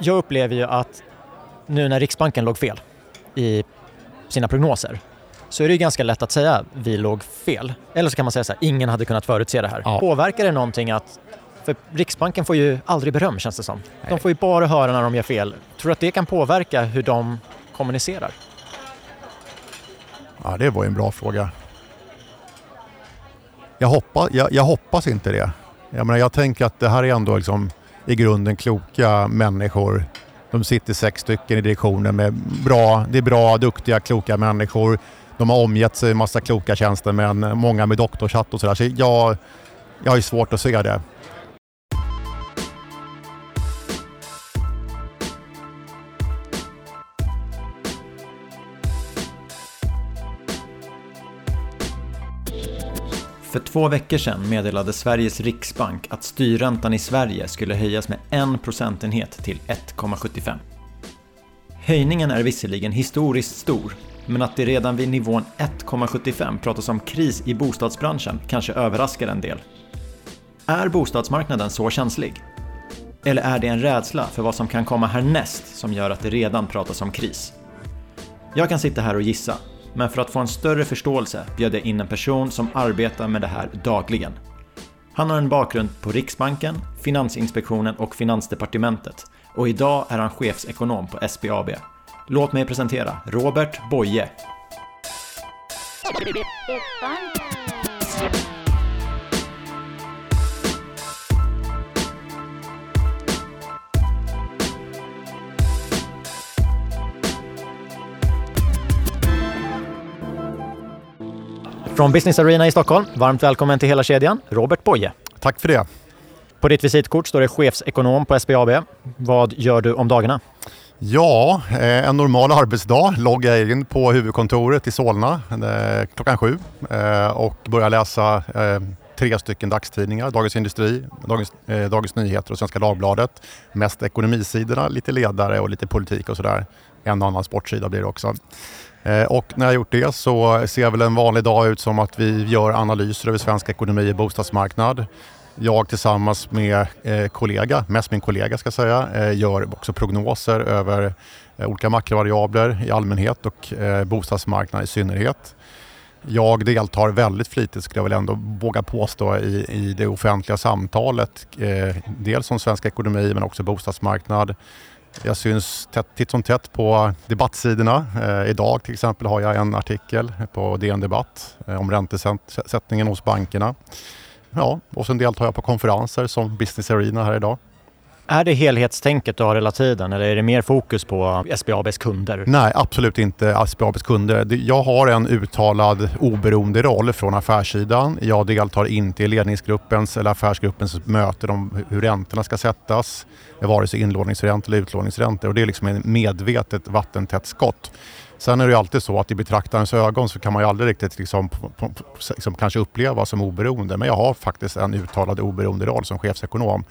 jag upplever ju att nu när Riksbanken låg fel i sina prognoser så är det ju ganska lätt att säga vi låg fel. Eller så kan man säga så här, ingen hade kunnat förutse det här. Ja. Påverkar det någonting att för Riksbanken får ju aldrig beröm känns det som. De får ju bara höra när de gör fel. Tror du att det kan påverka hur de kommunicerar? Ja, det var ju en bra fråga. Jag, hoppa, jag, jag hoppas inte det. Jag, menar, jag tänker att det här är ändå liksom i grunden kloka människor. De sitter sex stycken i direktionen med bra, det är bra, duktiga, kloka människor. De har omgett sig med massa kloka tjänstemän, många med doktorshatt och sådär. Så jag, jag har ju svårt att se det. För två veckor sedan meddelade Sveriges riksbank att styrräntan i Sverige skulle höjas med en procentenhet till 1,75. Höjningen är visserligen historiskt stor, men att det redan vid nivån 1,75 pratas om kris i bostadsbranschen kanske överraskar en del. Är bostadsmarknaden så känslig? Eller är det en rädsla för vad som kan komma härnäst som gör att det redan pratas om kris? Jag kan sitta här och gissa, men för att få en större förståelse bjöd jag in en person som arbetar med det här dagligen. Han har en bakgrund på Riksbanken, Finansinspektionen och Finansdepartementet och idag är han chefsekonom på SBAB. Låt mig presentera Robert Boye. Från Business Arena i Stockholm, varmt välkommen till hela kedjan, Robert Boye. Tack för det. På ditt visitkort står det chefsekonom på SBAB. Vad gör du om dagarna? Ja, eh, en normal arbetsdag loggar jag in på huvudkontoret i Solna eh, klockan sju eh, och börjar läsa tre stycken dagstidningar. Dagens Industri, Dagens, Dagens Nyheter och Svenska Dagbladet. Mest ekonomisidorna, lite ledare och lite politik och sådär. En och annan sportsida blir det också. Eh, och när jag gjort det så ser väl en vanlig dag ut som att vi gör analyser över svensk ekonomi och bostadsmarknad jag tillsammans med eh, kollega, mest min kollega ska jag säga, eh, gör också prognoser över olika makrovariabler i allmänhet och bostadsmarknaden i synnerhet. Jag deltar väldigt flitigt, skulle jag väl ändå våga påstå, i, i det offentliga samtalet. Eh, dels om svensk ekonomi men också bostadsmarknad. Jag syns tätt, titt som tätt på debattsidorna. Eh, idag till exempel har jag en artikel på DN Debatt eh, om räntesättningen hos bankerna. Ja, och sen deltar jag på konferenser som Business Arena här idag. Är det helhetstänket du har hela tiden eller är det mer fokus på SBABs kunder? Nej, absolut inte SBABs kunder. Jag har en uttalad oberoende roll från affärssidan. Jag deltar inte i ledningsgruppens eller affärsgruppens möten om hur räntorna ska sättas, vare sig inlåningsräntor eller utlåningsräntor. Och det är liksom ett medvetet vattentätt skott. Sen är det ju alltid så att i betraktarens ögon så kan man ju aldrig riktigt liksom, liksom kanske uppleva som oberoende. Men jag har faktiskt en uttalad oberoende roll som chefsekonom.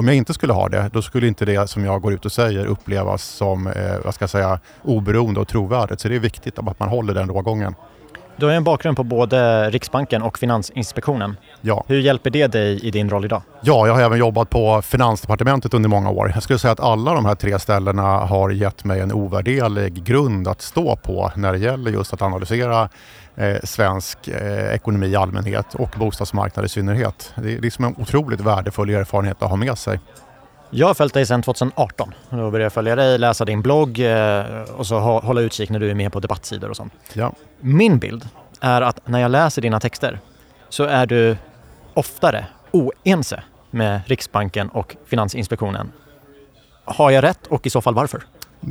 Om jag inte skulle ha det, då skulle inte det som jag går ut och säger upplevas som eh, vad ska jag säga, oberoende och trovärdigt. Så det är viktigt att man håller den rågången. Du har en bakgrund på både Riksbanken och Finansinspektionen. Ja. Hur hjälper det dig i din roll idag? Ja, jag har även jobbat på Finansdepartementet under många år. Jag skulle säga att alla de här tre ställena har gett mig en ovärderlig grund att stå på när det gäller just att analysera svensk eh, ekonomi i allmänhet och bostadsmarknad i synnerhet. Det är liksom en otroligt värdefull erfarenhet att ha med sig. Jag har följt dig sedan 2018. Då började jag följa dig, läsa din blogg eh, och så hålla utkik när du är med på debattsidor och sånt. Ja. Min bild är att när jag läser dina texter så är du oftare oense med Riksbanken och Finansinspektionen. Har jag rätt och i så fall varför?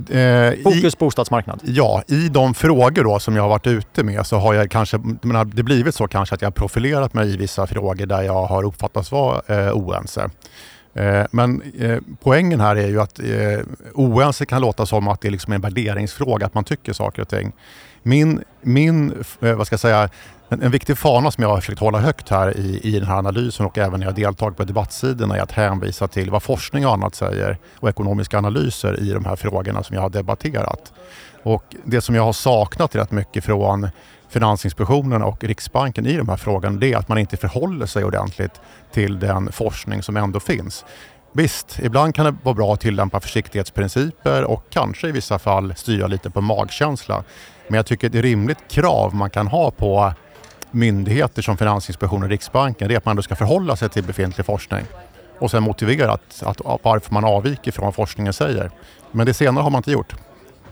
Eh, Fokus i, bostadsmarknad. Ja, i de frågor då som jag har varit ute med så har jag kanske, menar, det blivit så kanske att jag profilerat mig i vissa frågor där jag har uppfattats vara eh, oense. Eh, men eh, poängen här är ju att eh, oense kan låta som att det är liksom en värderingsfråga, att man tycker saker och ting. Min, min vad ska jag säga, en, en viktig fana som jag har försökt hålla högt här i, i den här analysen och även när jag deltagit på debattsidorna är att hänvisa till vad forskning och annat säger och ekonomiska analyser i de här frågorna som jag har debatterat. Och det som jag har saknat rätt mycket från Finansinspektionen och Riksbanken i de här frågorna det är att man inte förhåller sig ordentligt till den forskning som ändå finns. Visst, ibland kan det vara bra att tillämpa försiktighetsprinciper och kanske i vissa fall styra lite på magkänsla. Men jag tycker det ett rimligt krav man kan ha på myndigheter som Finansinspektionen och Riksbanken det är att man då ska förhålla sig till befintlig forskning och sen motivera att, att, varför man avviker från vad forskningen säger. Men det senare har man inte gjort.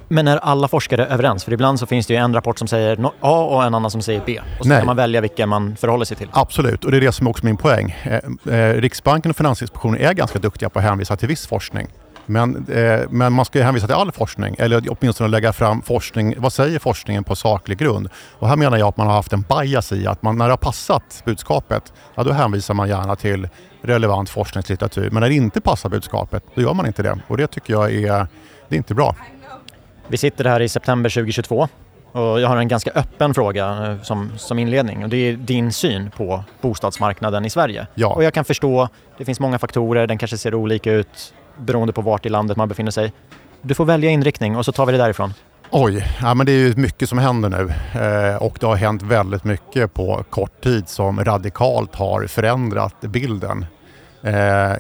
Men är alla forskare överens? För ibland så finns det ju en rapport som säger A och en annan som säger B. Och så Nej. kan man välja vilken man förhåller sig till. Absolut, och det är det som är också min poäng. Eh, eh, Riksbanken och Finansinspektionen är ganska duktiga på att hänvisa till viss forskning. Men, eh, men man ska ju hänvisa till all forskning, eller åtminstone lägga fram forskning. Vad säger forskningen på saklig grund? Och här menar jag att man har haft en bias i att man, när det har passat budskapet, ja, då hänvisar man gärna till relevant forskningslitteratur. Men när det inte passar budskapet, då gör man inte det. Och det tycker jag är, det är inte bra. Vi sitter här i september 2022 och jag har en ganska öppen fråga eh, som, som inledning och det är din syn på bostadsmarknaden i Sverige. Ja. Och jag kan förstå, det finns många faktorer, den kanske ser olika ut beroende på vart i landet man befinner sig. Du får välja inriktning och så tar vi det därifrån. Oj, ja, men det är ju mycket som händer nu eh, och det har hänt väldigt mycket på kort tid som radikalt har förändrat bilden. Eh,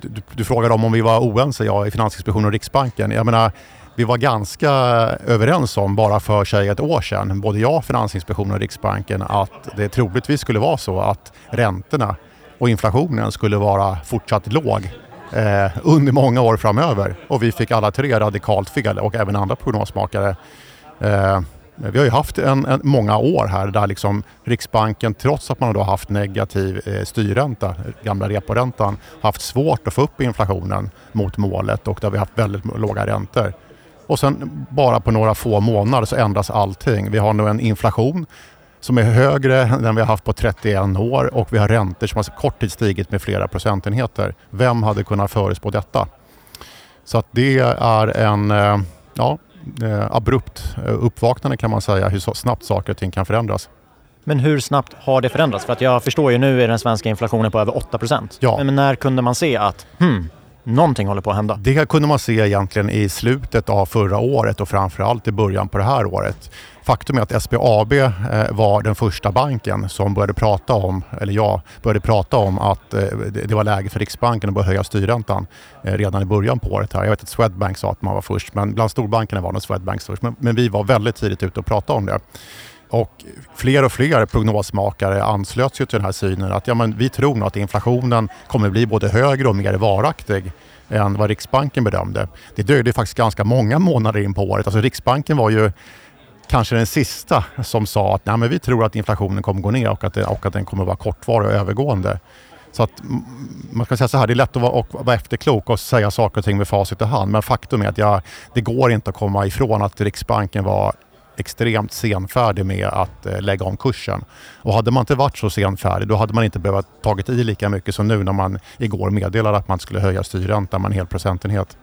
du, du frågade om, om vi var oense, jag i Finansinspektionen och Riksbanken. Jag menar, vi var ganska överens om bara för sig ett år sedan, både jag, Finansinspektionen och Riksbanken, att det troligtvis skulle vara så att räntorna och inflationen skulle vara fortsatt låg eh, under många år framöver. Och vi fick alla tre radikalt fel och även andra prognosmakare. Eh, vi har ju haft en, en, många år här där liksom Riksbanken, trots att man har haft negativ eh, styrränta, gamla reporäntan, haft svårt att få upp inflationen mot målet och där vi har haft väldigt låga räntor. Och sen bara på några få månader så ändras allting. Vi har nu en inflation som är högre än den vi har haft på 31 år och vi har räntor som har kort tid stigit med flera procentenheter. Vem hade kunnat förutspå detta? Så att det är en eh, ja, eh, abrupt uppvaknande kan man säga hur snabbt saker och ting kan förändras. Men hur snabbt har det förändrats? För att jag förstår ju nu är den svenska inflationen på över 8 Ja. Men när kunde man se att hmm, någonting håller på att hända? Det kunde man se egentligen i slutet av förra året och framförallt i början på det här året. Faktum är att SBAB eh, var den första banken som började prata om, eller jag började prata om att eh, det var läge för Riksbanken att börja höja styrräntan eh, redan i början på året. Här. Jag vet att Swedbank sa att man var först, men bland storbankerna var nog Swedbank först. Men, men vi var väldigt tidigt ute och pratade om det. Och fler och fler prognosmakare anslöt sig till den här synen att ja, men vi tror nog att inflationen kommer bli både högre och mer varaktig än vad Riksbanken bedömde. Det dröjde faktiskt ganska många månader in på året. Alltså Riksbanken var ju kanske den sista som sa att Nej, men vi tror att inflationen kommer gå ner och att, det, och att den kommer vara kortvarig och övergående. Så att man kan säga så här, det är lätt att vara, och vara efterklok och säga saker och ting med facit i hand. Men faktum är att jag, det går inte att komma ifrån att Riksbanken var extremt senfärdig med att eh, lägga om kursen. Och hade man inte varit så senfärdig då hade man inte behövt tagit i lika mycket som nu när man igår meddelade att man skulle höja styrräntan med en hel procentenhet.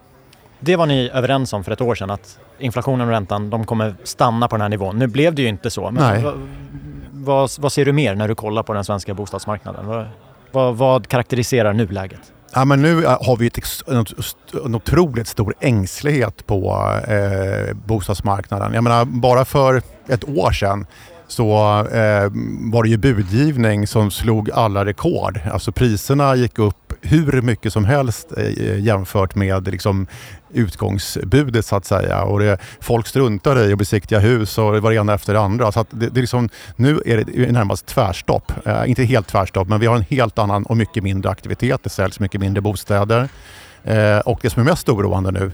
Det var ni överens om för ett år sedan att inflationen och räntan de kommer stanna på den här nivån. Nu blev det ju inte så. Men Nej. vad, vad, vad ser du mer när du kollar på den svenska bostadsmarknaden? Vad, vad, karaktäriserar nuläget? Ja, men nu eh, har vi ett, en otroligt stor ängslighet på eh, bostadsmarknaden. Jag menar, bara för ett år sedan så eh, var det ju budgivning som slog alla rekord. Alltså priserna gick upp hur mycket som helst eh, jämfört med liksom, utgångsbudet så att säga. Och det, folk struntade i att besiktiga hus och det var det ena efter det andra. Så att det, det liksom, nu är det närmast tvärstopp. Eh, inte helt tvärstopp men vi har en helt annan och mycket mindre aktivitet. Det säljs mycket mindre bostäder. Eh, och det som är mest oroande nu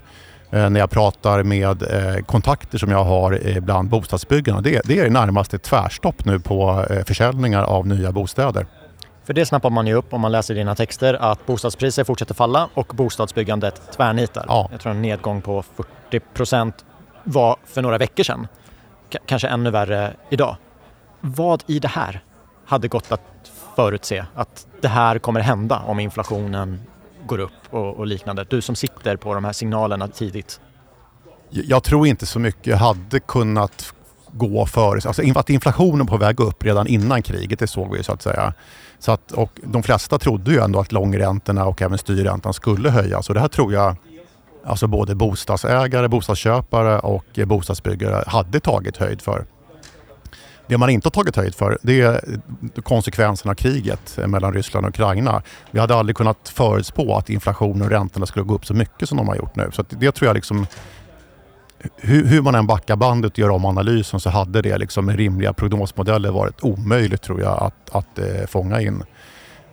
när jag pratar med eh, kontakter som jag har eh, bland bostadsbyggarna. Det, det är närmast ett tvärstopp nu på eh, försäljningar av nya bostäder. För det snappar man ju upp om man läser dina texter att bostadspriser fortsätter falla och bostadsbyggandet tvärnitar. Ja. Jag tror en nedgång på 40 procent var för några veckor sedan. K- kanske ännu värre idag. Vad i det här hade gått att förutse att det här kommer hända om inflationen går upp och, och liknande? Du som sitter på de här signalerna tidigt. Jag tror inte så mycket hade kunnat gå före. Alltså att inflationen på väg upp redan innan kriget, det såg vi ju så att säga. Så att, och de flesta trodde ju ändå att långräntorna och även styrräntan skulle höjas. Och det här tror jag alltså både bostadsägare, bostadsköpare och bostadsbyggare hade tagit höjd för. Det man inte har tagit höjd för det är konsekvenserna av kriget eh, mellan Ryssland och Ukraina. Vi hade aldrig kunnat förutspå att inflationen och räntorna skulle gå upp så mycket som de har gjort nu. Så det tror jag liksom hur, hur, man än backar bandet och gör om analysen så hade det liksom med rimliga prognosmodeller varit omöjligt tror jag att, att eh, fånga in.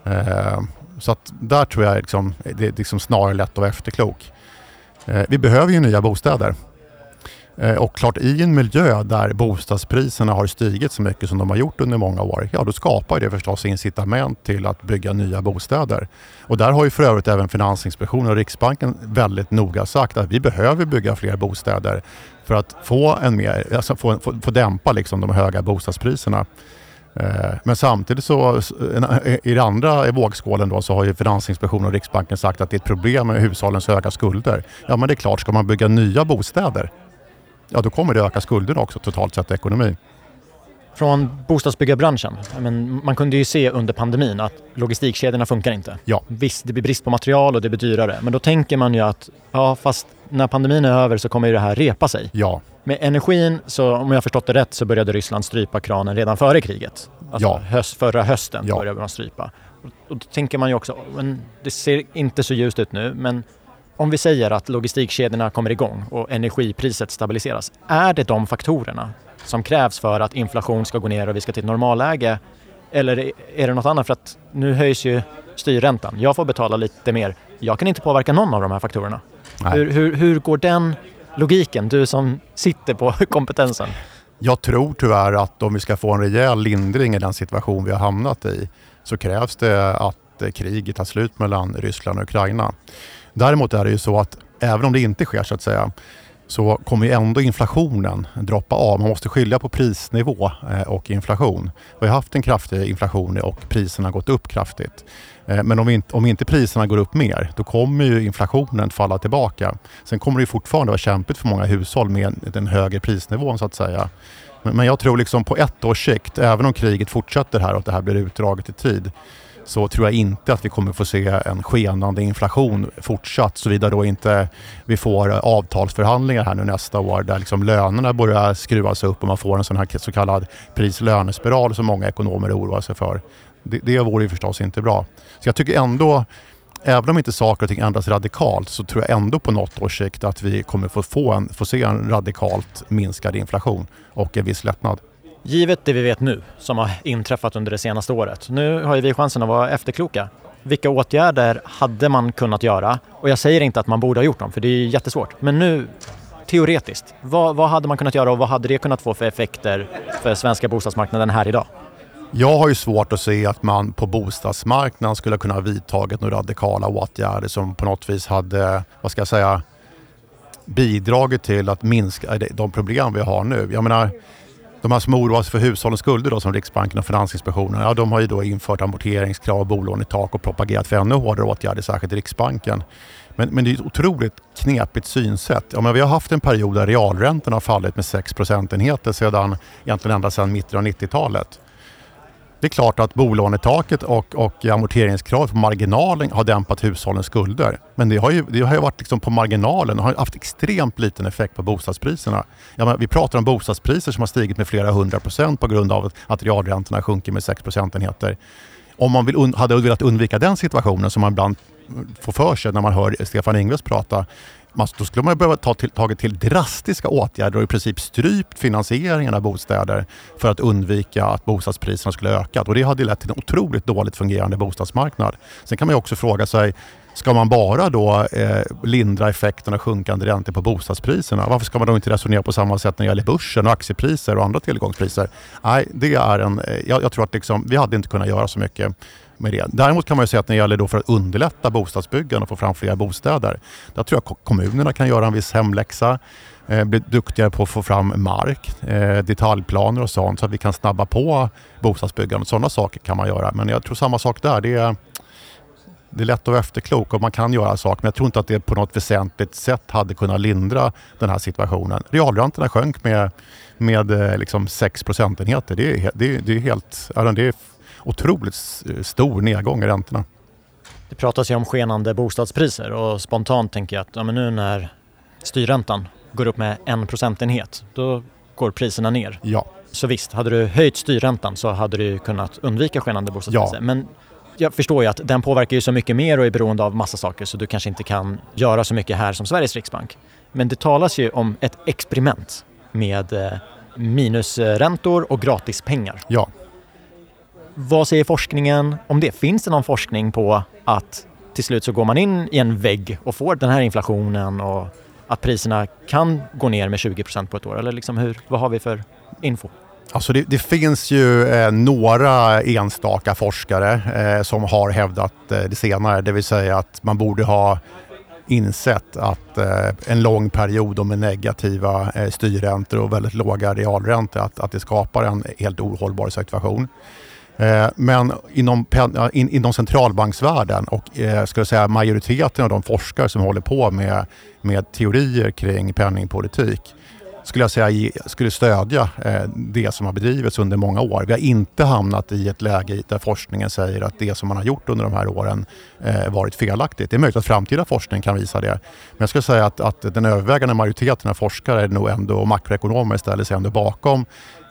Eh, så att där tror jag liksom, det är liksom snarare lätt att vara efterklok. Eh, vi behöver ju nya bostäder. Eh, och klart i en miljö där bostadspriserna har stigit så mycket som de har gjort under många år, ja då skapar det förstås incitament till att bygga nya bostäder. Och där har ju för övrigt även Finansinspektionen och Riksbanken väldigt noga sagt att vi behöver bygga fler bostäder för att få, en mer, alltså få, få, få dämpa liksom de höga bostadspriserna. Eh, men samtidigt så eh, i den andra vågskålen då så har ju Finansinspektionen och Riksbanken sagt att det är ett problem med hushållens höga skulder. Ja men det är klart, ska man bygga nya bostäder ja då kommer det öka skulderna också totalt sett i ekonomin. Från bostadsbyggarbranschen, men man kunde ju se under pandemin att logistikkedjorna funkar inte. Ja. Visst, det blir brist på material och det blir dyrare, men då tänker man ju att ja, fast när pandemin är över så kommer ju det här repa sig. Ja. Med energin, så om jag förstått det rätt, så började Ryssland strypa kranen redan före kriget. Alltså ja. höst, förra hösten ja. började man strypa. Och då tänker man ju också, men det ser inte så ljust ut nu, men om vi säger att logistikkedjorna kommer igång och energipriset stabiliseras, är det de faktorerna som krävs för att inflation ska gå ner och vi ska till ett normalläge? Eller är det något annat? För att nu höjs ju styrräntan. Jag får betala lite mer. Jag kan inte påverka någon av de här faktorerna. Hur, hur, hur går den logiken, du som sitter på kompetensen? Jag tror tyvärr att om vi ska få en rejäl lindring i den situation vi har hamnat i så krävs det att kriget tar slut mellan Ryssland och Ukraina. Däremot är det ju så att även om det inte sker så att säga så kommer ju ändå inflationen droppa av. Man måste skilja på prisnivå eh, och inflation. Vi har haft en kraftig inflation och priserna har gått upp kraftigt. Eh, men om inte, om inte priserna går upp mer, då kommer ju inflationen falla tillbaka. Sen kommer det fortfarande vara kämpigt för många hushåll med den högre prisnivån så att säga. Men jag tror liksom på ett års sikt, även om kriget fortsätter här och det här blir utdraget i tid, så tror jag inte att vi kommer få se en skenande inflation fortsatt såvida då inte vi får avtalsförhandlingar här nu nästa år där liksom lönerna börjar skruvas upp och man får en sån här så kallad pris-lönespiral som många ekonomer oroar sig för. Det, det vore ju förstås inte bra. Så jag tycker ändå Även om inte saker och ting ändras radikalt så tror jag ändå på något års sikt att vi kommer få, få, en, få se en radikalt minskad inflation och en viss lättnad. Givet det vi vet nu, som har inträffat under det senaste året, nu har ju vi chansen att vara efterkloka. Vilka åtgärder hade man kunnat göra? Och jag säger inte att man borde ha gjort dem, för det är jättesvårt. Men nu, teoretiskt, vad, vad hade man kunnat göra och vad hade det kunnat få för effekter för svenska bostadsmarknaden här idag? Jag har ju svårt att se att man på bostadsmarknaden skulle kunna ha vidtagit några radikala åtgärder som på något vis hade, vad ska jag säga, bidragit till att minska de problem vi har nu. Jag menar, de här som oroar sig för hushållens skulder då, som Riksbanken och Finansinspektionen, ja, de har ju då infört amorteringskrav, bolånetak och propagerat för ännu hårdare åtgärder, särskilt Riksbanken. Men, men det är ett otroligt knepigt synsätt. Ja, men vi har haft en period där realräntorna har fallit med 6 procentenheter sedan, egentligen ända sedan mitten av 90-talet. Det är klart att bolånetaket och, och amorteringskravet på marginalen har dämpat hushållens skulder. Men det har ju, det har ju varit liksom på marginalen och har haft extremt liten effekt på bostadspriserna. Ja, vi pratar om bostadspriser som har stigit med flera hundra procent på grund av att realräntorna sjunker med 6 procentenheter. Om man vill, hade velat undvika den situationen som man ibland får för sig när man hör Stefan Ingves prata, då skulle man behöva ta till, tagit till drastiska åtgärder och i princip strypt finansieringen av bostäder för att undvika att bostadspriserna skulle öka. Och det hade lett till en otroligt dåligt fungerande bostadsmarknad. Sen kan man också fråga sig, ska man bara då eh, lindra effekterna av sjunkande räntor på bostadspriserna? Varför ska man då inte resonera på samma sätt när det gäller börsen och aktiepriser och andra tillgångspriser? Nej, det är en, eh, jag, jag tror att liksom, vi hade inte kunnat göra så mycket med det. Däremot kan man säga att när det gäller då för att underlätta bostadsbyggande och få fram fler bostäder, där tror jag kommunerna kan göra en viss hemläxa, eh, bli duktigare på att få fram mark, eh, detaljplaner och sånt så att vi kan snabba på bostadsbyggandet. Sådana saker kan man göra. Men jag tror samma sak där. Det är, det är lätt att vara efterklok och man kan göra saker men jag tror inte att det på något väsentligt sätt hade kunnat lindra den här situationen. Realräntorna sjönk med, med eh, liksom 6 procentenheter. Det är, det, är, det är helt, det är otroligt stor nedgång i räntorna. Det pratas ju om skenande bostadspriser och spontant tänker jag att ja, men nu när styrräntan går upp med en procentenhet, då går priserna ner. Ja. Så visst, hade du höjt styrräntan så hade du kunnat undvika skenande bostadspriser. Ja. Men jag förstår ju att den påverkar ju så mycket mer och är beroende av massa saker så du kanske inte kan göra så mycket här som Sveriges riksbank. Men det talas ju om ett experiment med eh, minusräntor och gratispengar. Ja, vad säger forskningen om det? Finns det någon forskning på att till slut så går man in i en vägg och får den här inflationen och att priserna kan gå ner med 20% på ett år? Eller liksom hur, vad har vi för info? Alltså det, det finns ju eh, några enstaka forskare eh, som har hävdat eh, det senare, det vill säga att man borde ha insett att eh, en lång period med negativa eh, styrräntor och väldigt låga realräntor, att, att det skapar en helt ohållbar situation. Eh, men inom, in, inom centralbanksvärlden och eh, ska jag säga, majoriteten av de forskare som håller på med, med teorier kring penningpolitik skulle jag säga skulle stödja eh, det som har bedrivits under många år. Vi har inte hamnat i ett läge där forskningen säger att det som man har gjort under de här åren eh, varit felaktigt. Det är möjligt att framtida forskning kan visa det. Men jag skulle säga att, att den övervägande majoriteten av forskare är nog ändå, och makroekonomer ställer sig ändå bakom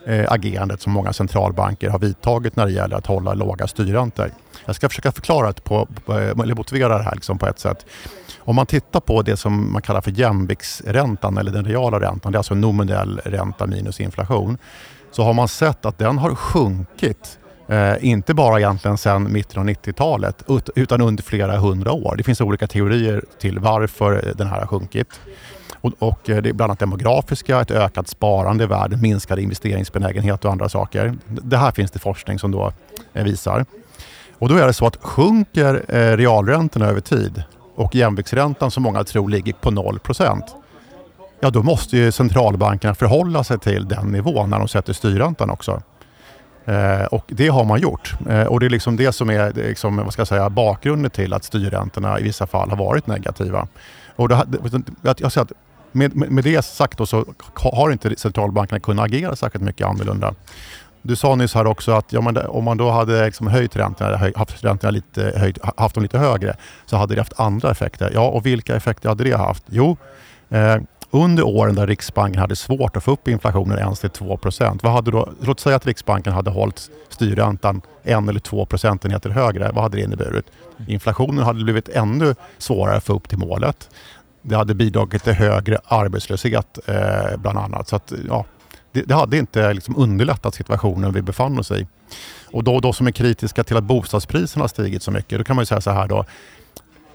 Eh, agerandet som många centralbanker har vidtagit när det gäller att hålla låga styrräntor. Jag ska försöka förklara det på, eh, eller motivera det här liksom på ett sätt. Om man tittar på det som man kallar för jämviktsräntan eller den reala räntan, det är alltså en nominell ränta minus inflation, så har man sett att den har sjunkit Eh, inte bara egentligen sedan mitten av 90-talet ut- utan under flera hundra år. Det finns olika teorier till varför eh, den här har sjunkit. Och, och eh, det är bland annat demografiska, ett ökat sparande i världen, minskad investeringsbenägenhet och andra saker. Det här finns det forskning som då eh, visar. Och då är det så att sjunker eh, realräntorna över tid och jämviktsräntan som många tror ligger på 0 ja då måste ju centralbankerna förhålla sig till den nivån när de sätter styrräntan också. Eh, och det har man gjort. Eh, och det är liksom det som är det liksom, vad ska jag säga, bakgrunden till att styrräntorna i vissa fall har varit negativa. Och det, det, jag säger att med, med, med det sagt då så har inte centralbankerna kunnat agera särskilt mycket annorlunda. Du sa nyss här också att ja, men det, om man då hade liksom höjt räntorna, höj, haft räntorna lite höjt, haft dem lite högre, så hade det haft andra effekter. Ja, och vilka effekter hade det haft? Jo, eh, under åren där Riksbanken hade svårt att få upp inflationen ens till 2 vad hade då, låt säga att Riksbanken hade hållit styrräntan en eller två procentenheter högre. Vad hade det inneburit? Inflationen hade blivit ännu svårare att få upp till målet. Det hade bidragit till högre arbetslöshet eh, bland annat. Så att, ja, det, det hade inte liksom underlättat situationen vi befann oss i. Och då, då som är kritiska till att bostadspriserna har stigit så mycket, då kan man ju säga så här då.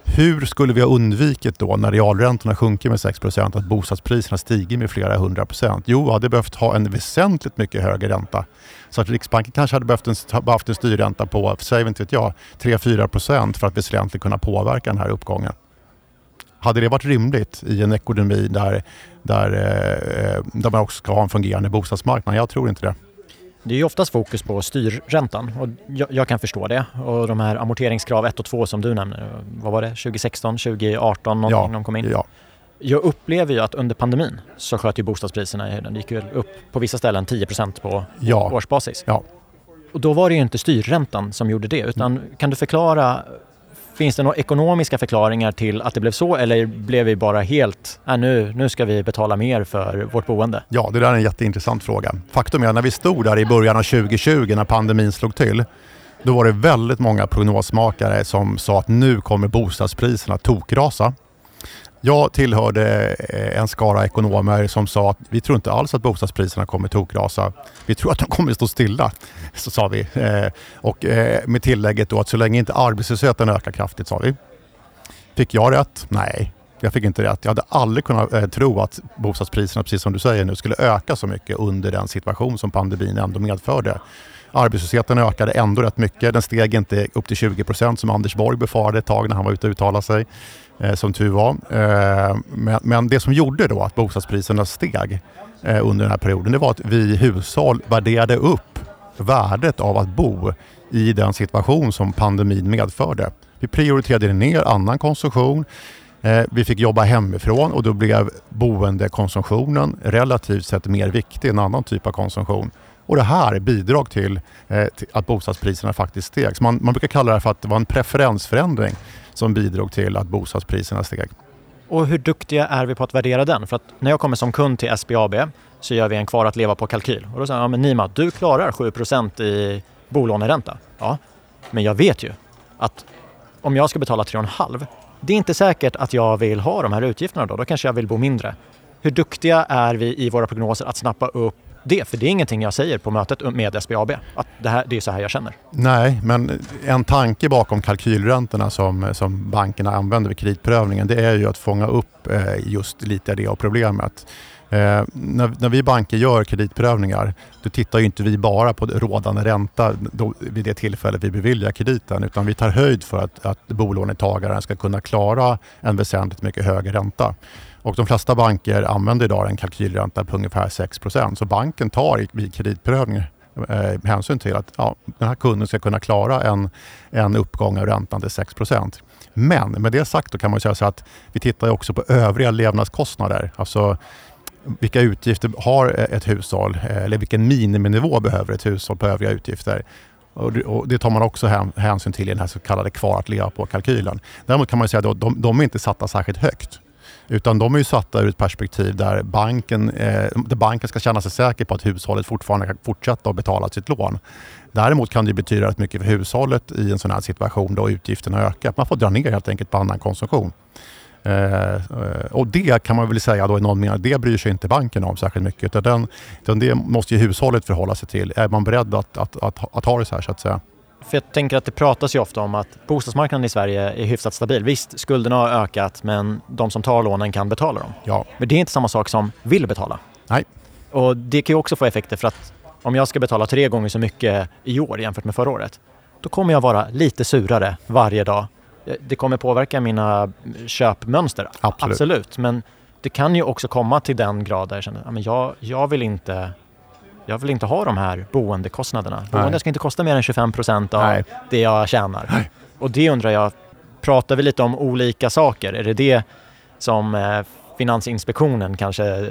Hur skulle vi ha undvikit då när realräntorna sjunker med 6% att bostadspriserna stiger med flera hundra procent? Jo, vi hade behövt ha en väsentligt mycket högre ränta. Så att Riksbanken kanske hade behövt en, ha haft en styrränta på, säg inte vet jag, 3-4 procent för att väsentligt kunna påverka den här uppgången. Hade det varit rimligt i en ekonomi där, där, eh, där man också ska ha en fungerande bostadsmarknad? Jag tror inte det. Det är ju oftast fokus på styrräntan och jag, jag kan förstå det. Och de här amorteringskrav 1 och 2 som du nämner, vad var det? 2016, 2018 någonting de kom in? Ja, Jag upplever ju att under pandemin så sköt ju bostadspriserna i höjden. Det gick ju upp på vissa ställen 10% på Ja. årsbasis. ja. Och då var det ju inte styrräntan som gjorde det utan kan du förklara Finns det några ekonomiska förklaringar till att det blev så eller blev vi bara helt, äh, nu, nu ska vi betala mer för vårt boende? Ja, det där är en jätteintressant fråga. Faktum är att när vi stod där i början av 2020 när pandemin slog till, då var det väldigt många prognosmakare som sa att nu kommer bostadspriserna tokrasa. Jag tillhörde eh, en skara ekonomer som sa att vi tror inte alls att bostadspriserna kommer tokrasa. Vi tror att de kommer stå stilla, så sa vi. Eh, och eh, med tillägget då att så länge inte arbetslösheten ökar kraftigt, sa vi. Fick jag rätt? Nej, jag fick inte rätt. Jag hade aldrig kunnat eh, tro att bostadspriserna, precis som du säger nu, skulle öka så mycket under den situation som pandemin ändå medförde. Arbetslösheten ökade ändå rätt mycket. Den steg inte upp till 20 procent som Anders Borg befarade ett tag när han var ute och uttalade sig, Eh, som tur var. Eh, men, men det som gjorde då att bostadspriserna steg eh, under den här perioden, det var att vi hushåll värderade upp värdet av att bo i den situation som pandemin medförde. Vi prioriterade ner annan konsumtion. Eh, vi fick jobba hemifrån och då blev boendekonsumtionen relativt sett mer viktig än annan typ av konsumtion. Och det här bidrog till, eh, till att bostadspriserna faktiskt steg. Så man, man brukar kalla det för att det var en preferensförändring som bidrog till att bostadspriserna steg. Och hur duktiga är vi på att värdera den? För att när jag kommer som kund till SBAB så gör vi en kvar att leva på kalkyl. Och då säger jag, ja men Nima, du klarar 7% i bolåneränta. Ja, men jag vet ju att om jag ska betala 3,5 det är inte säkert att jag vill ha de här utgifterna då. Då kanske jag vill bo mindre. Hur duktiga är vi i våra prognoser att snappa upp det? För det är ingenting jag säger på mötet med SBAB, att det, här, det är så här jag känner. Nej, men en tanke bakom kalkylräntorna som, som bankerna använder vid kreditprövningen det är ju att fånga upp eh, just lite det av problemet. Eh, när, när, vi banker gör kreditprövningar, då tittar ju inte vi bara på rådande ränta då, vid det tillfälle vi beviljar krediten, utan vi tar höjd för att, att bolånetagaren ska kunna klara en väsentligt mycket högre ränta. Och de flesta banker använder idag en kalkylränta på ungefär 6% Så banken tar vid kreditprövning eh, hänsyn till att ja, den här kunden ska kunna klara en, en uppgång av räntan till 6% Men med det sagt då kan man säga så att vi tittar också på övriga levnadskostnader. Alltså vilka utgifter har ett hushåll eh, eller vilken miniminivå behöver ett hushåll på övriga utgifter. Och det tar man också hänsyn till i den här så kallade kvar att leva på-kalkylen. Däremot kan man säga att de, de är inte satta särskilt högt. Utan de är ju satta ur ett perspektiv där banken, eh, där banken ska känna sig säker på att hushållet fortfarande kan fortsätta att betala sitt lån. Däremot kan det betyda rätt mycket för hushållet i en sån här situation då utgifterna ökar. Man får dra ner helt enkelt på annan konsumtion. Eh, och det kan man väl säga då i någon mening, det bryr sig inte banken om särskilt mycket. Utan, den, utan det måste ju hushållet förhålla sig till. Är man beredd att, att, att, att ha det så här så att säga? För jag tänker att det pratas ju ofta om att bostadsmarknaden i Sverige är hyfsat stabil. Visst, skulderna har ökat men de som tar lånen kan betala dem. Ja. Men det är inte samma sak som vill betala. Nej. Och det kan ju också få effekter för att om jag ska betala tre gånger så mycket i år jämfört med förra året, då kommer jag vara lite surare varje dag det kommer påverka mina köpmönster. Absolut. Absolut. Men det kan ju också komma till den grad där jag känner att jag, jag, vill inte, jag vill inte ha de här boendekostnaderna. Boende ska inte kosta mer än 25 procent av Nej. det jag tjänar. Nej. Och det undrar jag, pratar vi lite om olika saker? Är det det som eh, Finansinspektionen kanske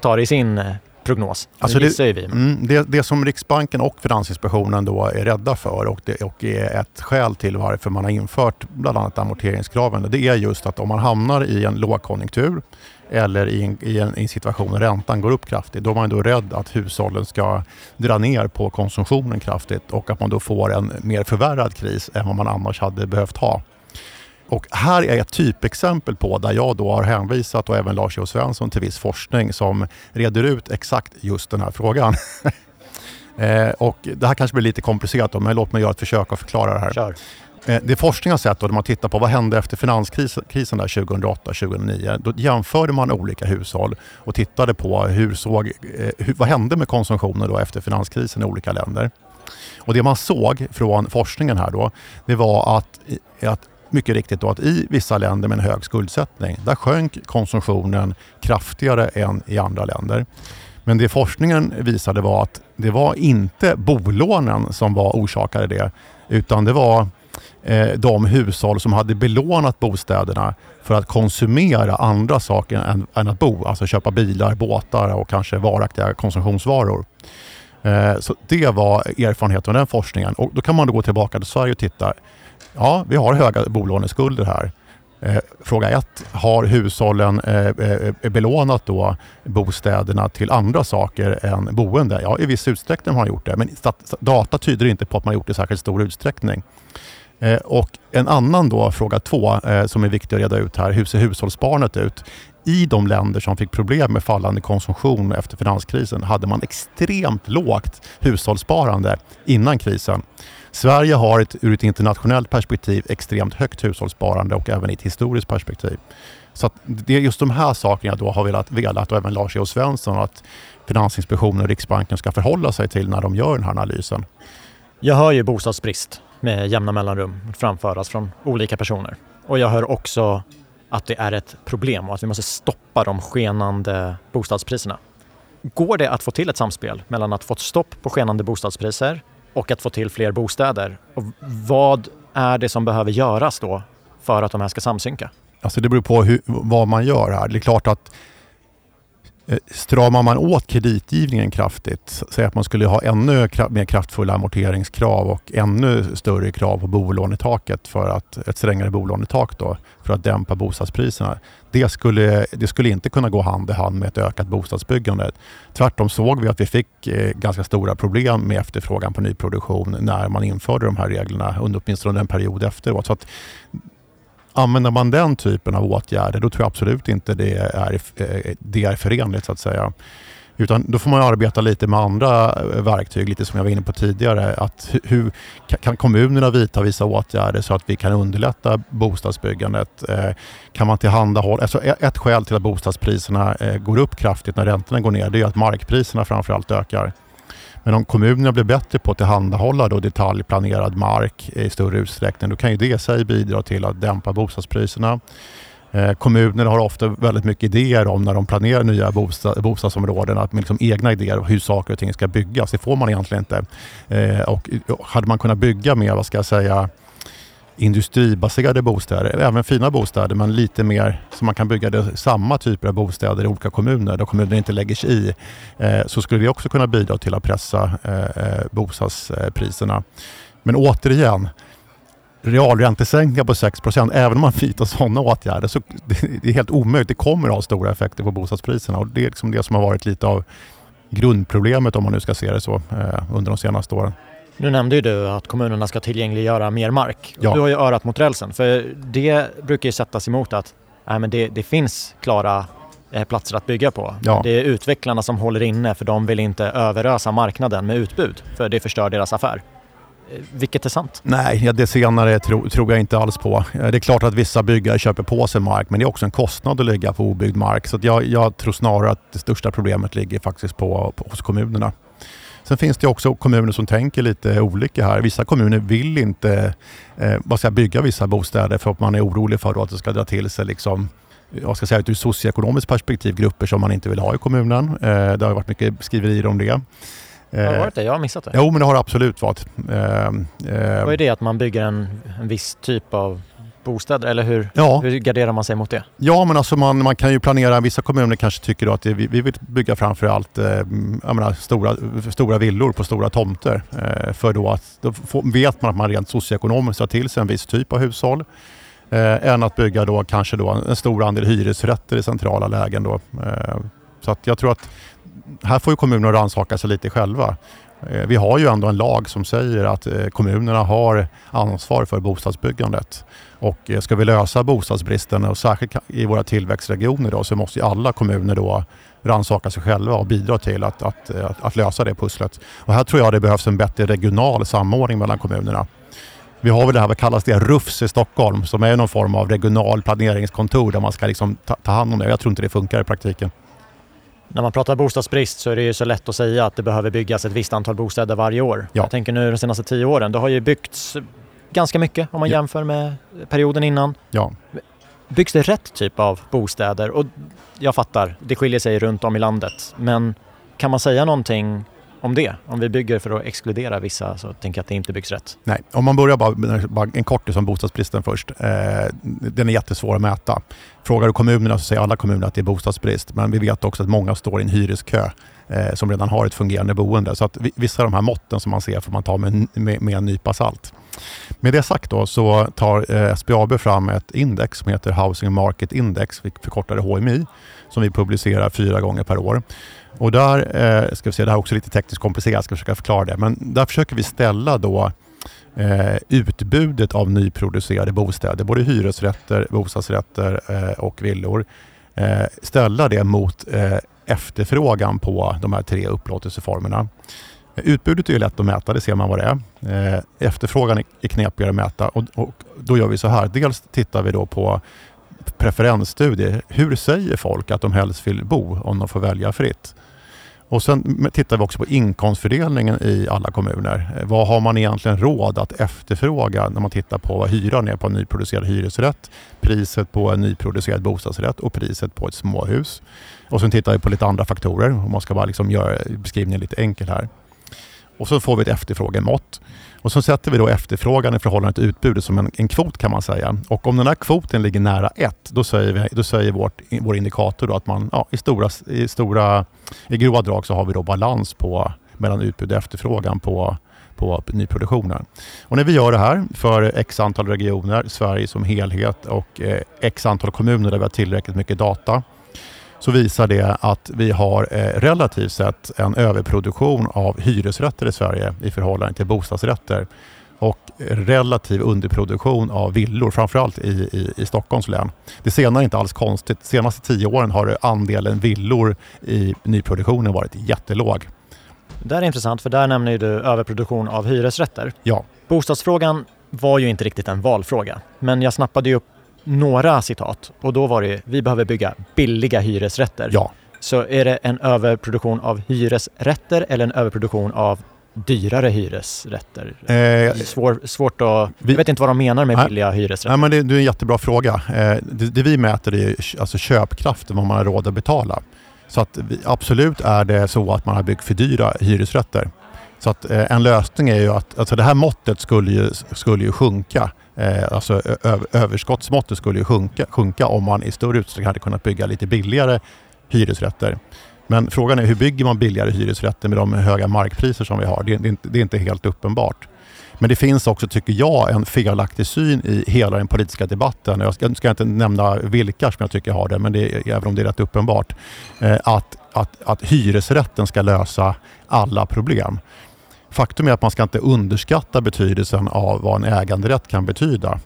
tar i sin eh, prognos. Alltså det, vi. Mm, det, det, som Riksbanken och Finansinspektionen då är rädda för och det och är ett skäl till varför man har infört bland annat amorteringskraven. Det är just att om man hamnar i en lågkonjunktur eller i en, i en, i en situation där räntan går upp kraftigt, då är man då rädd att hushållen ska dra ner på konsumtionen kraftigt och att man då får en mer förvärrad kris än vad man annars hade behövt ha. Och här är ett typexempel på där jag då har hänvisat och även Lars-Joe Svensson till viss forskning som reder ut exakt just den här frågan. eh, och det här kanske blir lite komplicerat då, men låt mig göra ett försök att förklara det här. Kör. Eh, det forskning har sett då, när man tittar på vad hände efter finanskrisen 2008-2009. Då jämförde man olika hushåll och tittade på hur såg, eh, hur, vad hände med konsumtionen då efter finanskrisen i olika länder. Och det man såg från forskningen här då, det var att, att mycket riktigt då att i vissa länder med en hög skuldsättning, där sjönk konsumtionen kraftigare än i andra länder. Men det forskningen visade var att det var inte bolånen som var orsakade det, utan det var Eh, de hushåll som hade belånat bostäderna för att konsumera andra saker än, än att bo, alltså köpa bilar, båtar och kanske varaktiga konsumtionsvaror. Eh, så det var erfarenheten av den forskningen och då kan man då gå tillbaka till Sverige och titta ja, vi har höga bolåneskulder här. Eh, fråga ett, har hushållen eh, belånat då bostäderna till andra saker än boende? Ja, i viss utsträckning har man gjort det, men data tyder inte på att man har gjort det i särskilt stor utsträckning. Eh, och en annan då, fråga två, eh, som är viktig att reda ut här, hur ser hushållssparandet ut? I de länder som fick problem med fallande konsumtion efter finanskrisen hade man extremt lågt hushållssparande innan krisen. Sverige har ett, ur ett internationellt perspektiv extremt högt hushållssparande och även i ett historiskt perspektiv. Så det är just de här sakerna jag då har velat, velat och även Lars E.O. Svensson att Finansinspektionen och Riksbanken ska förhålla sig till när de gör den här analysen. Jag hör ju bostadsbrist med jämna mellanrum framföras från olika personer. Och jag hör också att det är ett problem och att vi måste stoppa de skenande bostadspriserna. Går det att få till ett samspel mellan att få stopp på skenande bostadspriser och att få till fler bostäder. Och vad är det som behöver göras då för att de här ska samsynka? Alltså det beror på hur, vad man gör här. Det är klart att Eh, stramar man åt kreditgivningen kraftigt, säg att man skulle ha ännu mer kraftfulla amorteringskrav och ännu större krav på bolånetaket för att, ett strängare bolånetak då, för att dämpa bostadspriserna. Det skulle, det skulle inte kunna gå hand i hand med ett ökat bostadsbyggande. Tvärtom såg vi att vi fick eh, ganska stora problem med efterfrågan på nyproduktion när man införde de här reglerna under åtminstone en period efteråt. Så att Använder man den typen av åtgärder då tror jag absolut inte det är, eh, det är förenligt så att säga. Utan då får man arbeta lite med andra eh, verktyg, lite som jag var inne på tidigare. Att hur, kan kommunerna vidta vissa åtgärder så att vi kan underlätta bostadsbyggandet? Eh, kan man tillhandahålla... Alltså ett skäl till att bostadspriserna går upp kraftigt när räntorna går ner det är att markpriserna framförallt ökar. Men om kommunerna blir bättre på att tillhandahålla då detaljplanerad mark i större utsträckning, då kan ju det i sig bidra till att dämpa bostadspriserna. Eh, har ofta väldigt mycket idéer om när de planerar nya bostadsområden, att liksom egna idéer om hur saker och ting ska byggas. Det får man egentligen inte. Eh, och hade man kunnat bygga mer, vad ska jag säga, industribaserade bostäder, även fina bostäder men lite mer så man kan bygga det, samma typer av bostäder i olika kommuner där kommunen inte lägger sig i. Eh, så skulle det också kunna bidra till att pressa eh, eh bostadspriserna. Men återigen, realräntesänkningar på 6% även om man vidtar sådana åtgärder så det är helt omöjligt. Det kommer att ha stora effekter på bostadspriserna och det är liksom det som har varit lite av grundproblemet om man nu ska se det så eh, under de senaste åren. Nu nämnde ju du att kommunerna ska tillgängliggöra mer mark. Ja. Du har ju örat mot rälsen för det brukar ju sättas emot att nej, men det, det finns klara eh, platser att bygga på. Ja. Det är utvecklarna som håller inne för de vill inte överösa marknaden med utbud för det förstör deras affär. Eh, vilket är sant? Nej, det senare tro, tror jag inte alls på. Eh, det är klart att vissa byggare köper på sig mark men det är också en kostnad att ligga på obyggd mark. Så jag, jag, tror snarare att det största problemet ligger faktiskt på, på, hos kommunerna. Sen finns det också kommuner som tänker lite olika här. Vissa kommuner vill inte eh, vad ska jag, bygga vissa bostäder för att man är orolig för att det ska dra till sig liksom, jag ska säga ur socioekonomiskt perspektiv grupper som man inte vill ha i kommunen. Eh, det har varit mycket skriverier om det. Har det varit det? Jag har missat det. Jo, men det har det absolut varit. Eh, eh, Vad är det att man bygger en, en viss typ av bostäder eller hur, ja. hur garderar man sig mot det? Ja men alltså man, man kan ju planera, vissa kommuner kanske tycker att det, vi, vi vill bygga framförallt eh, jag menar, stora, stora villor på stora tomter. Eh, för då, att, då får, vet man att man rent socioekonomiskt har till sig en viss typ av hushåll. Eh, än att bygga då kanske då en stor andel hyresrätter i centrala lägen. Då. Eh, så att jag tror att här får ju kommunerna rannsaka sig lite själva. Eh, vi har ju ändå en lag som säger att eh, kommunerna har ansvar för bostadsbyggandet. Och eh, ska vi lösa bostadsbristen och särskilt i våra tillväxtregioner då, så måste alla kommuner då rannsaka sig själva och bidra till att, att, att, att, lösa det pusslet. Och här tror jag det behövs en bättre regional samordning mellan kommunerna. Vi har väl det här, vad kallas det, RUFS i Stockholm som är någon form av regional planeringskontor där man ska liksom ta, ta hand om det. Jag tror inte det funkar i praktiken. När man pratar bostadsbrist så är det ju så lätt att säga att det behöver byggas ett visst antal bostäder varje år. Ja. Jag tänker nu de senaste tio åren, det har ju byggts ganska mycket om man ja. jämför med perioden innan. Ja. Byggs det rätt typ av bostäder? Och jag fattar, det skiljer sig runt om i landet. Men kan man säga någonting om det? Om vi bygger för att exkludera vissa så tänker jag att det inte byggs rätt. Nej, om man börjar bara, bara en kortis om bostadsbristen först. Eh, den är jättesvår att mäta. Frågar du kommunerna så säger alla kommuner att det är bostadsbrist. Men vi vet också att många står i en hyreskö eh, som redan har ett fungerande boende. Så att vissa av de här måtten som man ser får man ta med, med, med en nypa salt. Med det sagt då så tar eh, SBAB fram ett index som heter Housing Market Index, vi förkortar det HMI, som vi publicerar fyra gånger per år. Och där, eh, ska vi se, det här är också lite tekniskt komplicerat, jag ska försöka förklara det, men där försöker vi ställa då eh, utbudet av nyproducerade bostäder, både hyresrätter, bostadsrätter eh, och villor, eh, ställa det mot eh, efterfrågan på de här tre upplåtelseformerna. Utbudet är ju lätt att mäta, det ser man vad det är. Eh, efterfrågan är knepigare att mäta och, och då gör vi så här. Dels tittar vi då på preferensstudier. Hur säger folk att de helst vill bo om de får välja fritt? Och sen tittar vi också på inkomstfördelningen i alla kommuner. Eh, vad har man egentligen råd att efterfråga när man tittar på vad hyran är på en nyproducerad hyresrätt, priset på en nyproducerad bostadsrätt och priset på ett småhus. Och sen tittar vi på lite andra faktorer om man ska bara liksom göra beskrivningen lite enkel här och så får vi ett efterfrågemått. Och så sätter vi då efterfrågan i förhållande till utbudet som en, en kvot kan man säga. Och om den här kvoten ligger nära 1, då säger, vi, då säger vårt, vår indikator då att man ja, i, stora, i, stora, i grova drag så har vi då balans på, mellan utbud och efterfrågan på, på nyproduktionen. Och när vi gör det här för x antal regioner, Sverige som helhet och eh, x antal kommuner där vi har tillräckligt mycket data så visar det att vi har eh, relativt sett en överproduktion av hyresrätter i Sverige i förhållande till bostadsrätter och relativ underproduktion av villor, framförallt i, i, i Stockholms län. Det senare är inte alls konstigt. De senaste tio åren har andelen villor i nyproduktionen varit jättelåg. Det är intressant för där nämner du överproduktion av hyresrätter. Ja. Bostadsfrågan var ju inte riktigt en valfråga, men jag snappade upp några citat och då var det vi behöver bygga billiga hyresrätter. Ja. Så är det en överproduktion av hyresrätter eller en överproduktion av dyrare hyresrätter? Eh, Svår, svårt att... Vi, jag vet inte vad de menar med nej, billiga hyresrätter. Nej, men det, det är en jättebra fråga. Eh, det, det, vi mäter är alltså köpkraften, vad man har råd att betala. Så att vi, absolut är det så att man har byggt för dyra hyresrätter. Så att eh, en lösning är ju att alltså det här måttet skulle ju, skulle ju sjunka Eh, alltså överskottsmåttet skulle ju sjunka, sjunka om man i större utsträckning hade kunnat bygga lite billigare hyresrätter. Men frågan är hur bygger man billigare hyresrätter med de höga markpriser som vi har? Det, det, det är inte helt uppenbart. Men det finns också, tycker jag, en felaktig syn i hela den politiska debatten. Jag ska, ska inte nämna vilka som jag tycker har det, men det, även om det är rätt uppenbart. Eh, att, att, att hyresrätten ska lösa alla problem. Faktum är att man ska inte underskatta betydelsen av vad en äganderätt kan betyda.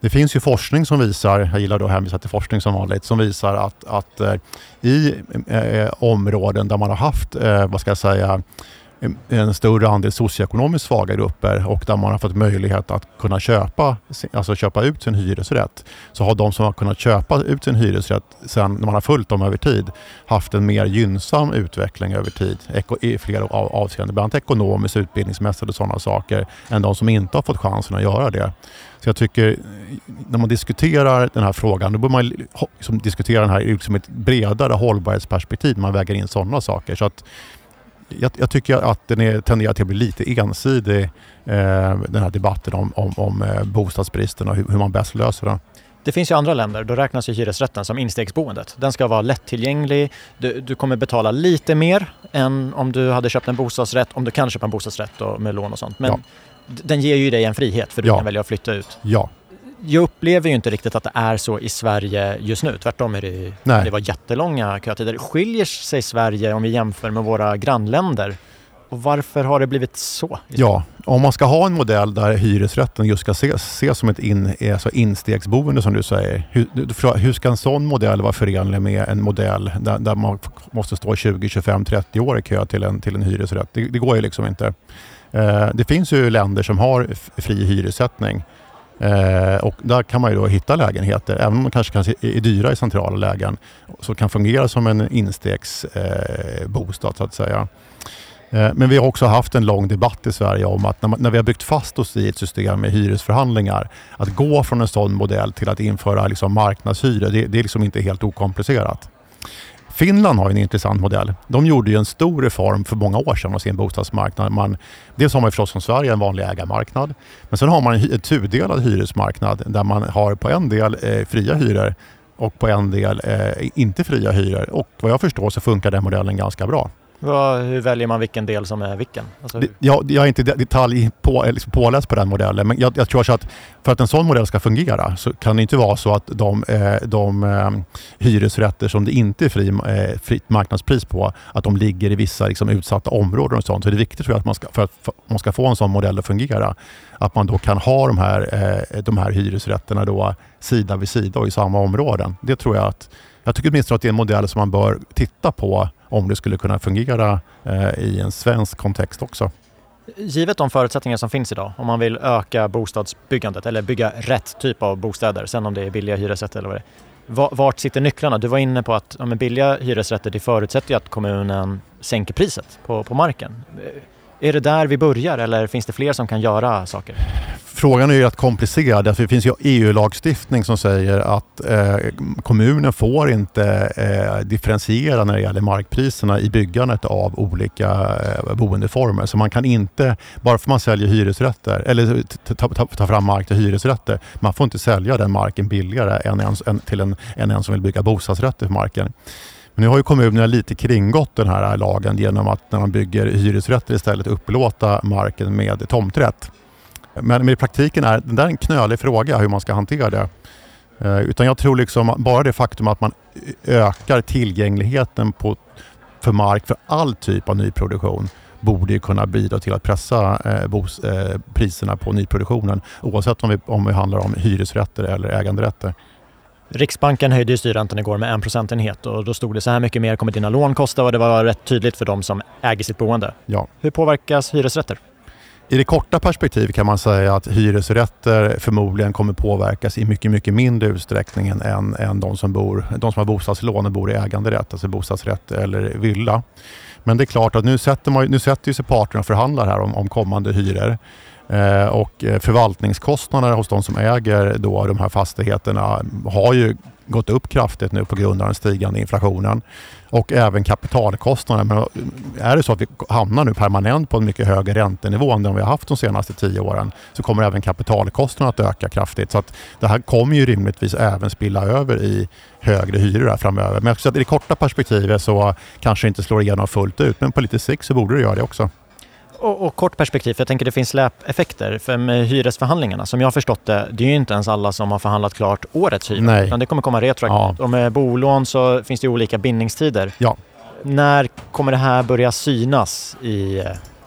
Det finns ju forskning som visar, jag gillar då att hänvisa till forskning som vanligt, som visar att, att eh, i eh, områden där man har haft, eh, vad ska jag säga, en större andel socioekonomiskt svaga grupper och där man har fått möjlighet att kunna köpa, alltså köpa ut sin hyresrätt. Så har de som har kunnat köpa ut sin hyresrätt sen när man har följt dem över tid haft en mer gynnsam utveckling över tid i flera avseenden. Bland annat ekonomiskt, utbildningsmässigt och sådana saker än de som inte har fått chansen att göra det. Så jag tycker när man diskuterar den här frågan, då bör man liksom diskutera den här ur liksom ett bredare hållbarhetsperspektiv. Man väger in sådana saker. Så att jag, jag, tycker att den är, tenderar till att bli lite ensidig, eh, den här debatten om, om, om eh, bostadsbristen och hur, hur man bäst löser den. Det finns ju andra länder, då räknas ju hyresrätten som instegsboendet. Den ska vara lättillgänglig, du, du, kommer betala lite mer än om du hade köpt en bostadsrätt, om du kan köpa en bostadsrätt och med lån och sånt. Men ja. den ger ju dig en frihet för du ja. kan välja att flytta ut. Ja, jag upplever ju inte riktigt att det är så i Sverige just nu. Tvärtom är det, Nej. det var jättelånga kötider. Skiljer sig Sverige om vi jämför med våra grannländer? Och varför har det blivit så? Ja, om man ska ha en modell där hyresrätten just ska ses, ses som ett in, alltså instegsboende som du säger. Hur, hur ska en sån modell vara förenlig med en modell där, där man måste stå 20, 25, 30 år i kö till en, till en hyresrätt? Det, det går ju liksom inte. Eh, det finns ju länder som har fri hyressättning Eh, och där kan man ju då hitta lägenheter, även om de kanske, kanske är dyra i centrala lägen, som kan fungera som en instegsbostad eh, så att säga. Eh, men vi har också haft en lång debatt i Sverige om att när, man, när, vi har byggt fast oss i ett system med hyresförhandlingar, att gå från en sån modell till att införa liksom marknadshyror, det, det är liksom inte helt okomplicerat. Finland har en intressant modell. De gjorde ju en stor reform för många år sedan av sin bostadsmarknad. Man, dels har man förstås som Sverige en vanlig ägarmarknad. Men sen har man en tudelad hyresmarknad där man har på en del eh, fria hyror och på en del eh, inte fria hyror. Och vad jag förstår så funkar den modellen ganska bra. Hur väljer man vilken del som är vilken? Alltså jag, jag är inte detalj på, liksom påläst på den modellen men jag, jag, tror att för att en sån modell ska fungera så kan det inte vara så att de, eh, de eh, hyresrätter som det inte är fri, eh, fritt marknadspris på att de ligger i vissa liksom, utsatta områden och sånt. Så det är viktigt tror jag att man ska, för att man ska få en sån modell att fungera att man då kan ha de här, de här hyresrätterna då sida vid sida och i samma områden. Det tror jag att jag tycker åtminstone att det är en modell som man bör titta på om det skulle kunna fungera eh, i en svensk kontext också. Givet de förutsättningar som finns idag, om man vill öka bostadsbyggandet eller bygga rätt typ av bostäder, sen om det är billiga hyresrätter eller vad det är. Vart sitter nycklarna? Du var inne på att ja, billiga hyresrätter det förutsätter ju att kommunen sänker priset på, på marken. Eh, är det där vi börjar eller finns det fler som kan göra saker? Frågan är ju rätt komplicerad. Det finns ju EU-lagstiftning som säger att eh, kommunen får inte eh, differentiera när det gäller markpriserna i byggandet av olika eh, boendeformer. Så man kan inte, bara för att man säljer hyresrätter eller tar ta, ta fram mark till hyresrätter, man får inte sälja den marken billigare än en, en, till en, än en som vill bygga bostadsrätter på marken. Men nu har ju kommunerna lite kringgått den här lagen genom att när de bygger hyresrätter istället upplåta marken med tomträtt. Men i praktiken är det där en knölig fråga hur man ska hantera det. Eh, utan jag tror liksom bara det faktum att man ökar tillgängligheten på, för mark för all typ av nyproduktion borde ju kunna bidra till att pressa eh, bos, eh, priserna på nyproduktionen oavsett om, vi, om det handlar om hyresrätter eller äganderätter. Riksbanken höjde styrräntan igår med en procentenhet och då stod det så här mycket mer kommer dina lån kosta och det var rätt tydligt för de som äger sitt boende. Ja. Hur påverkas hyresrätter? I det korta perspektivet kan man säga att hyresrätter förmodligen kommer påverkas i mycket, mycket mindre utsträckning än, än de, som bor, de som har bostadslån och bor i äganderätt, alltså bostadsrätt eller villa. Men det är klart att nu sätter, man, nu sätter sig parterna och förhandlar här om, om kommande hyror. Eh, och eh, förvaltningskostnaderna hos de som äger då de här fastigheterna har ju gått upp kraftigt nu på grund av den stigande inflationen. Och även kapitalkostnaderna. Men är det så att vi hamnar nu permanent på en mycket högre räntenivå än den vi har haft de senaste tio åren så kommer även kapitalkostnaderna att öka kraftigt. Så att det här kommer ju rimligtvis även spilla över i högre hyror framöver. Men i det korta perspektivet så kanske det inte slår igenom fullt ut men på lite sikt så borde det göra det också. Och, och, kort perspektiv, för jag tänker det finns släpeffekter. För med hyresförhandlingarna, som jag har förstått det, det är ju inte ens alla som har förhandlat klart årets hyra. Nej. Utan det kommer komma retroaktivt. Ja. Och med bolån så finns det olika bindningstider. Ja. När kommer det här börja synas i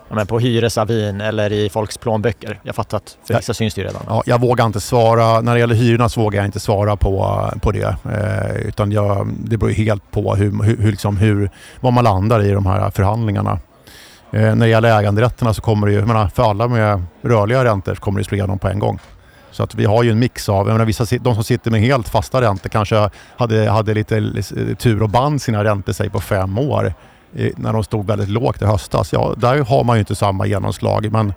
ja, på hyresavin eller i folks plånböcker? Jag fattar att för vissa syns det ju redan. Ja, jag vågar inte svara, när det gäller hyrorna så vågar jag inte svara på, på det. Eh, utan jag, det beror helt på hur, hur, liksom hur, var man landar i de här förhandlingarna. Eh, när det gäller äganderätterna så kommer det ju, menar, för alla med rörliga räntor så kommer det slå igenom på en gång. Så att vi har ju en mix av, jag menar, vissa, de som sitter med helt fasta räntor kanske hade, hade lite tur och band sina räntor sig på fem år när de stod väldigt lågt i höstas. Ja, där har man ju inte samma genomslag men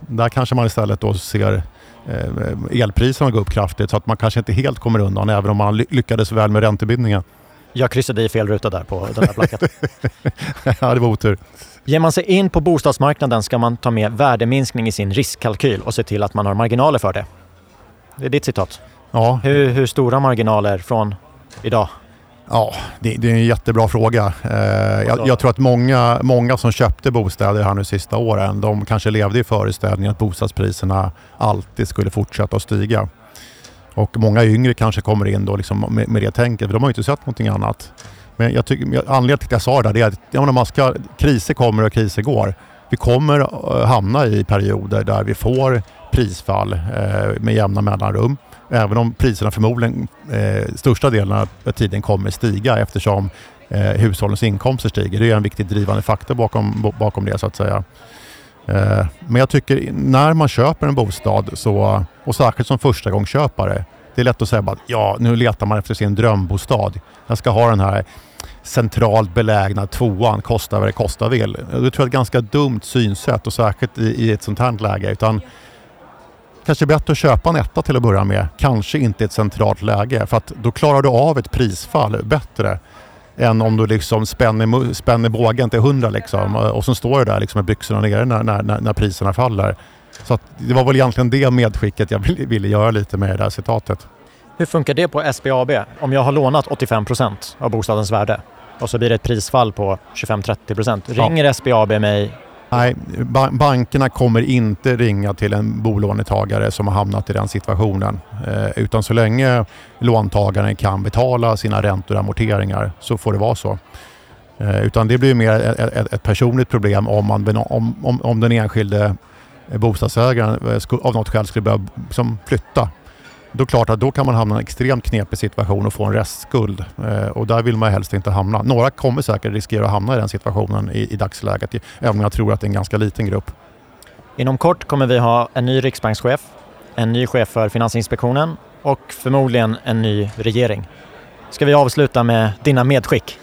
där kanske man istället då ser eh, elpriserna gå upp kraftigt så att man kanske inte helt kommer undan även om man lyckades väl med räntebindningen. Jag kryssade i fel ruta där på den här blanketten. ja, det var otur. Ger man sig in på bostadsmarknaden ska man ta med värdeminskning i sin riskkalkyl och se till att man har marginaler för det. Det är ditt citat. Ja. Hur, hur stora marginaler från idag? Ja, det, det, är en jättebra fråga. Eh, jag, jag, tror att många, många som köpte bostäder här nu sista åren, de kanske levde i föreställningen att bostadspriserna alltid skulle fortsätta att stiga. Och många yngre kanske kommer in då liksom med, med det tänket, för de har ju inte sett någonting annat. Men jag tycker, anledningen till att jag sa det, det är att jag menar, man ska, kriser kommer och kriser går. Vi kommer eh, hamna i perioder där vi får prisfall eh, med jämna mellanrum. Även om priserna förmodligen eh, största delen av tiden kommer stiga eftersom eh, hushållens inkomster stiger. Det är en viktig drivande faktor bakom, bakom det så att säga. Eh, men jag tycker när man köper en bostad, så, och särskilt som förstagångsköpare, det är lätt att säga att ja, nu letar man efter sin drömbostad. Jag ska ha den här centralt belägna tvåan, kosta vad det kosta vill. Det tror jag är ett ganska dumt synsätt och särskilt i, i ett sånt här läge. Utan kanske bättre att köpa en etta till att börja med. Kanske inte ett centralt läge för att då klarar du av ett prisfall bättre än om du liksom spänner, spänner bågen till 100 liksom, och så står du där liksom med byxorna nere när, när, när priserna faller. Så det var väl egentligen det medskicket jag ville, ville göra lite med det här citatet. Hur funkar det på SBAB? Om jag har lånat 85% av bostadens värde och så blir det ett prisfall på 25-30% Ringer ja. SBAB mig? Nej, ba bankerna kommer inte ringa till en bolånetagare som har hamnat i den situationen. Eh, utan så länge låntagaren kan betala sina räntor och amorteringar så får det vara så. Eh, utan det blir mer ett, ett, ett personligt problem om, man, om, om, om den enskilde bostadsägaren eh, av något skäl skulle börja som flytta då är det klart att då kan man hamna i en extremt knepig situation och få en restskuld. Eh, och där vill man helst inte hamna. Några kommer säkert riskera att hamna i den situationen i, i dagsläget, även om jag tror att det är en ganska liten grupp. Inom kort kommer vi ha en ny riksbankschef, en ny chef för Finansinspektionen och förmodligen en ny regering. Ska vi avsluta med dina medskick?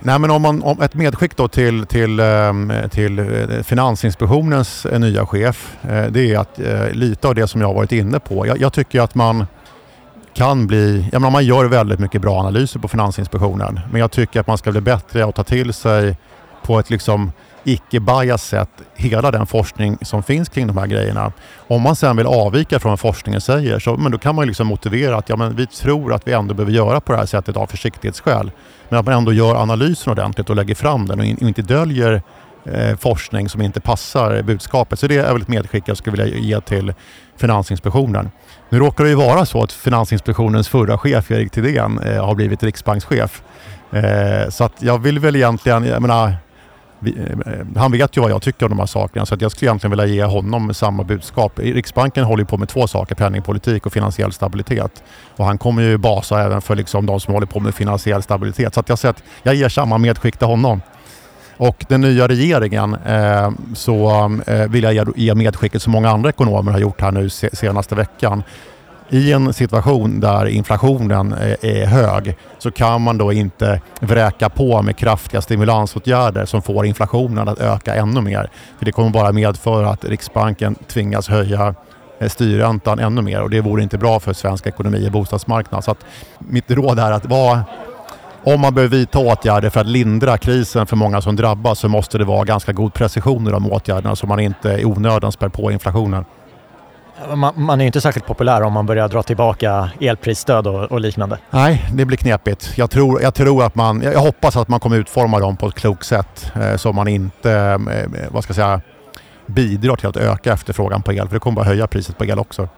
Nej, men om, man, om ett medskick då till, till, ehm, till eh, Finansinspektionens eh, nya chef, eh, det är att lite av det som jag har varit inne på. Jag, jag tycker att man kan bli, jag menar, man gör väldigt mycket bra analyser på Finansinspektionen, men jag tycker att man ska bli bättre att ta till sig på ett liksom icke-bias sätt hela den forskning som finns kring de här grejerna. Om man sen vill avvika från vad forskningen säger så men då kan man liksom motivera att ja, men vi tror att vi ändå behöver göra på det här sättet av försiktighetsskäl. Men att man ändå gör analysen ordentligt och lägger fram den och, inte döljer eh, forskning som inte passar budskapet. Så det är väl ett medskick jag skulle vilja ge till Finansinspektionen. Nu råkar det ju vara så att Finansinspektionens förra chef Erik Thedéen eh, har blivit riksbankschef. Eh, så att jag vill väl egentligen, jag menar, Eh, han vet ju vad jag tycker om de här sakerna så att jag skulle egentligen vilja ge honom samma budskap. Riksbanken håller ju på med två saker, penningpolitik och finansiell stabilitet. Och han kommer ju basa även för liksom de som håller på med finansiell stabilitet. Så att jag säger att jag ger samma medskick till honom. Och den nya regeringen eh, så eh, vill jag ge, medskicket som många andra ekonomer har gjort här nu senaste veckan i en situation där inflationen eh, är hög så kan man då inte vräka på med kraftiga stimulansåtgärder som får inflationen att öka ännu mer. För det kommer bara medföra att Riksbanken tvingas höja eh, styrräntan ännu mer och det vore inte bra för svensk ekonomi och bostadsmarknad. Så att mitt råd är att vara om man behöver vidta åtgärder för att lindra krisen för många som drabbas så måste det vara ganska god precision i de åtgärderna så man inte i onödan spär på inflationen. Man, man, är inte särskilt populär om man börjar dra tillbaka elprisstöd och, och, liknande. Nej, det blir knepigt. Jag tror, jag tror att man, jag hoppas att man kommer utforma dem på ett klokt sätt eh, så man inte, eh, vad ska jag säga, bidrar till att öka efterfrågan på el. För det kommer bara höja priset på el också.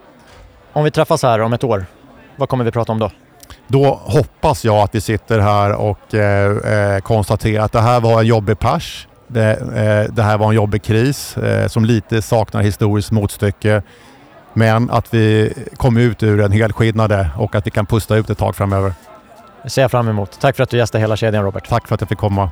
Om vi träffas här om ett år, vad kommer vi prata om då? Då hoppas jag att vi sitter här och eh, eh konstaterar att det här var en jobbig pers. Det, eh, det här var en jobbig kris eh, som lite saknar historiskt motstycke. Men att vi kom ut ur en helskinnade och att vi kan pusta ut ett tag framöver. Det ser jag fram emot. Tack för att du gästade hela kedjan Robert. Tack för att jag fick komma.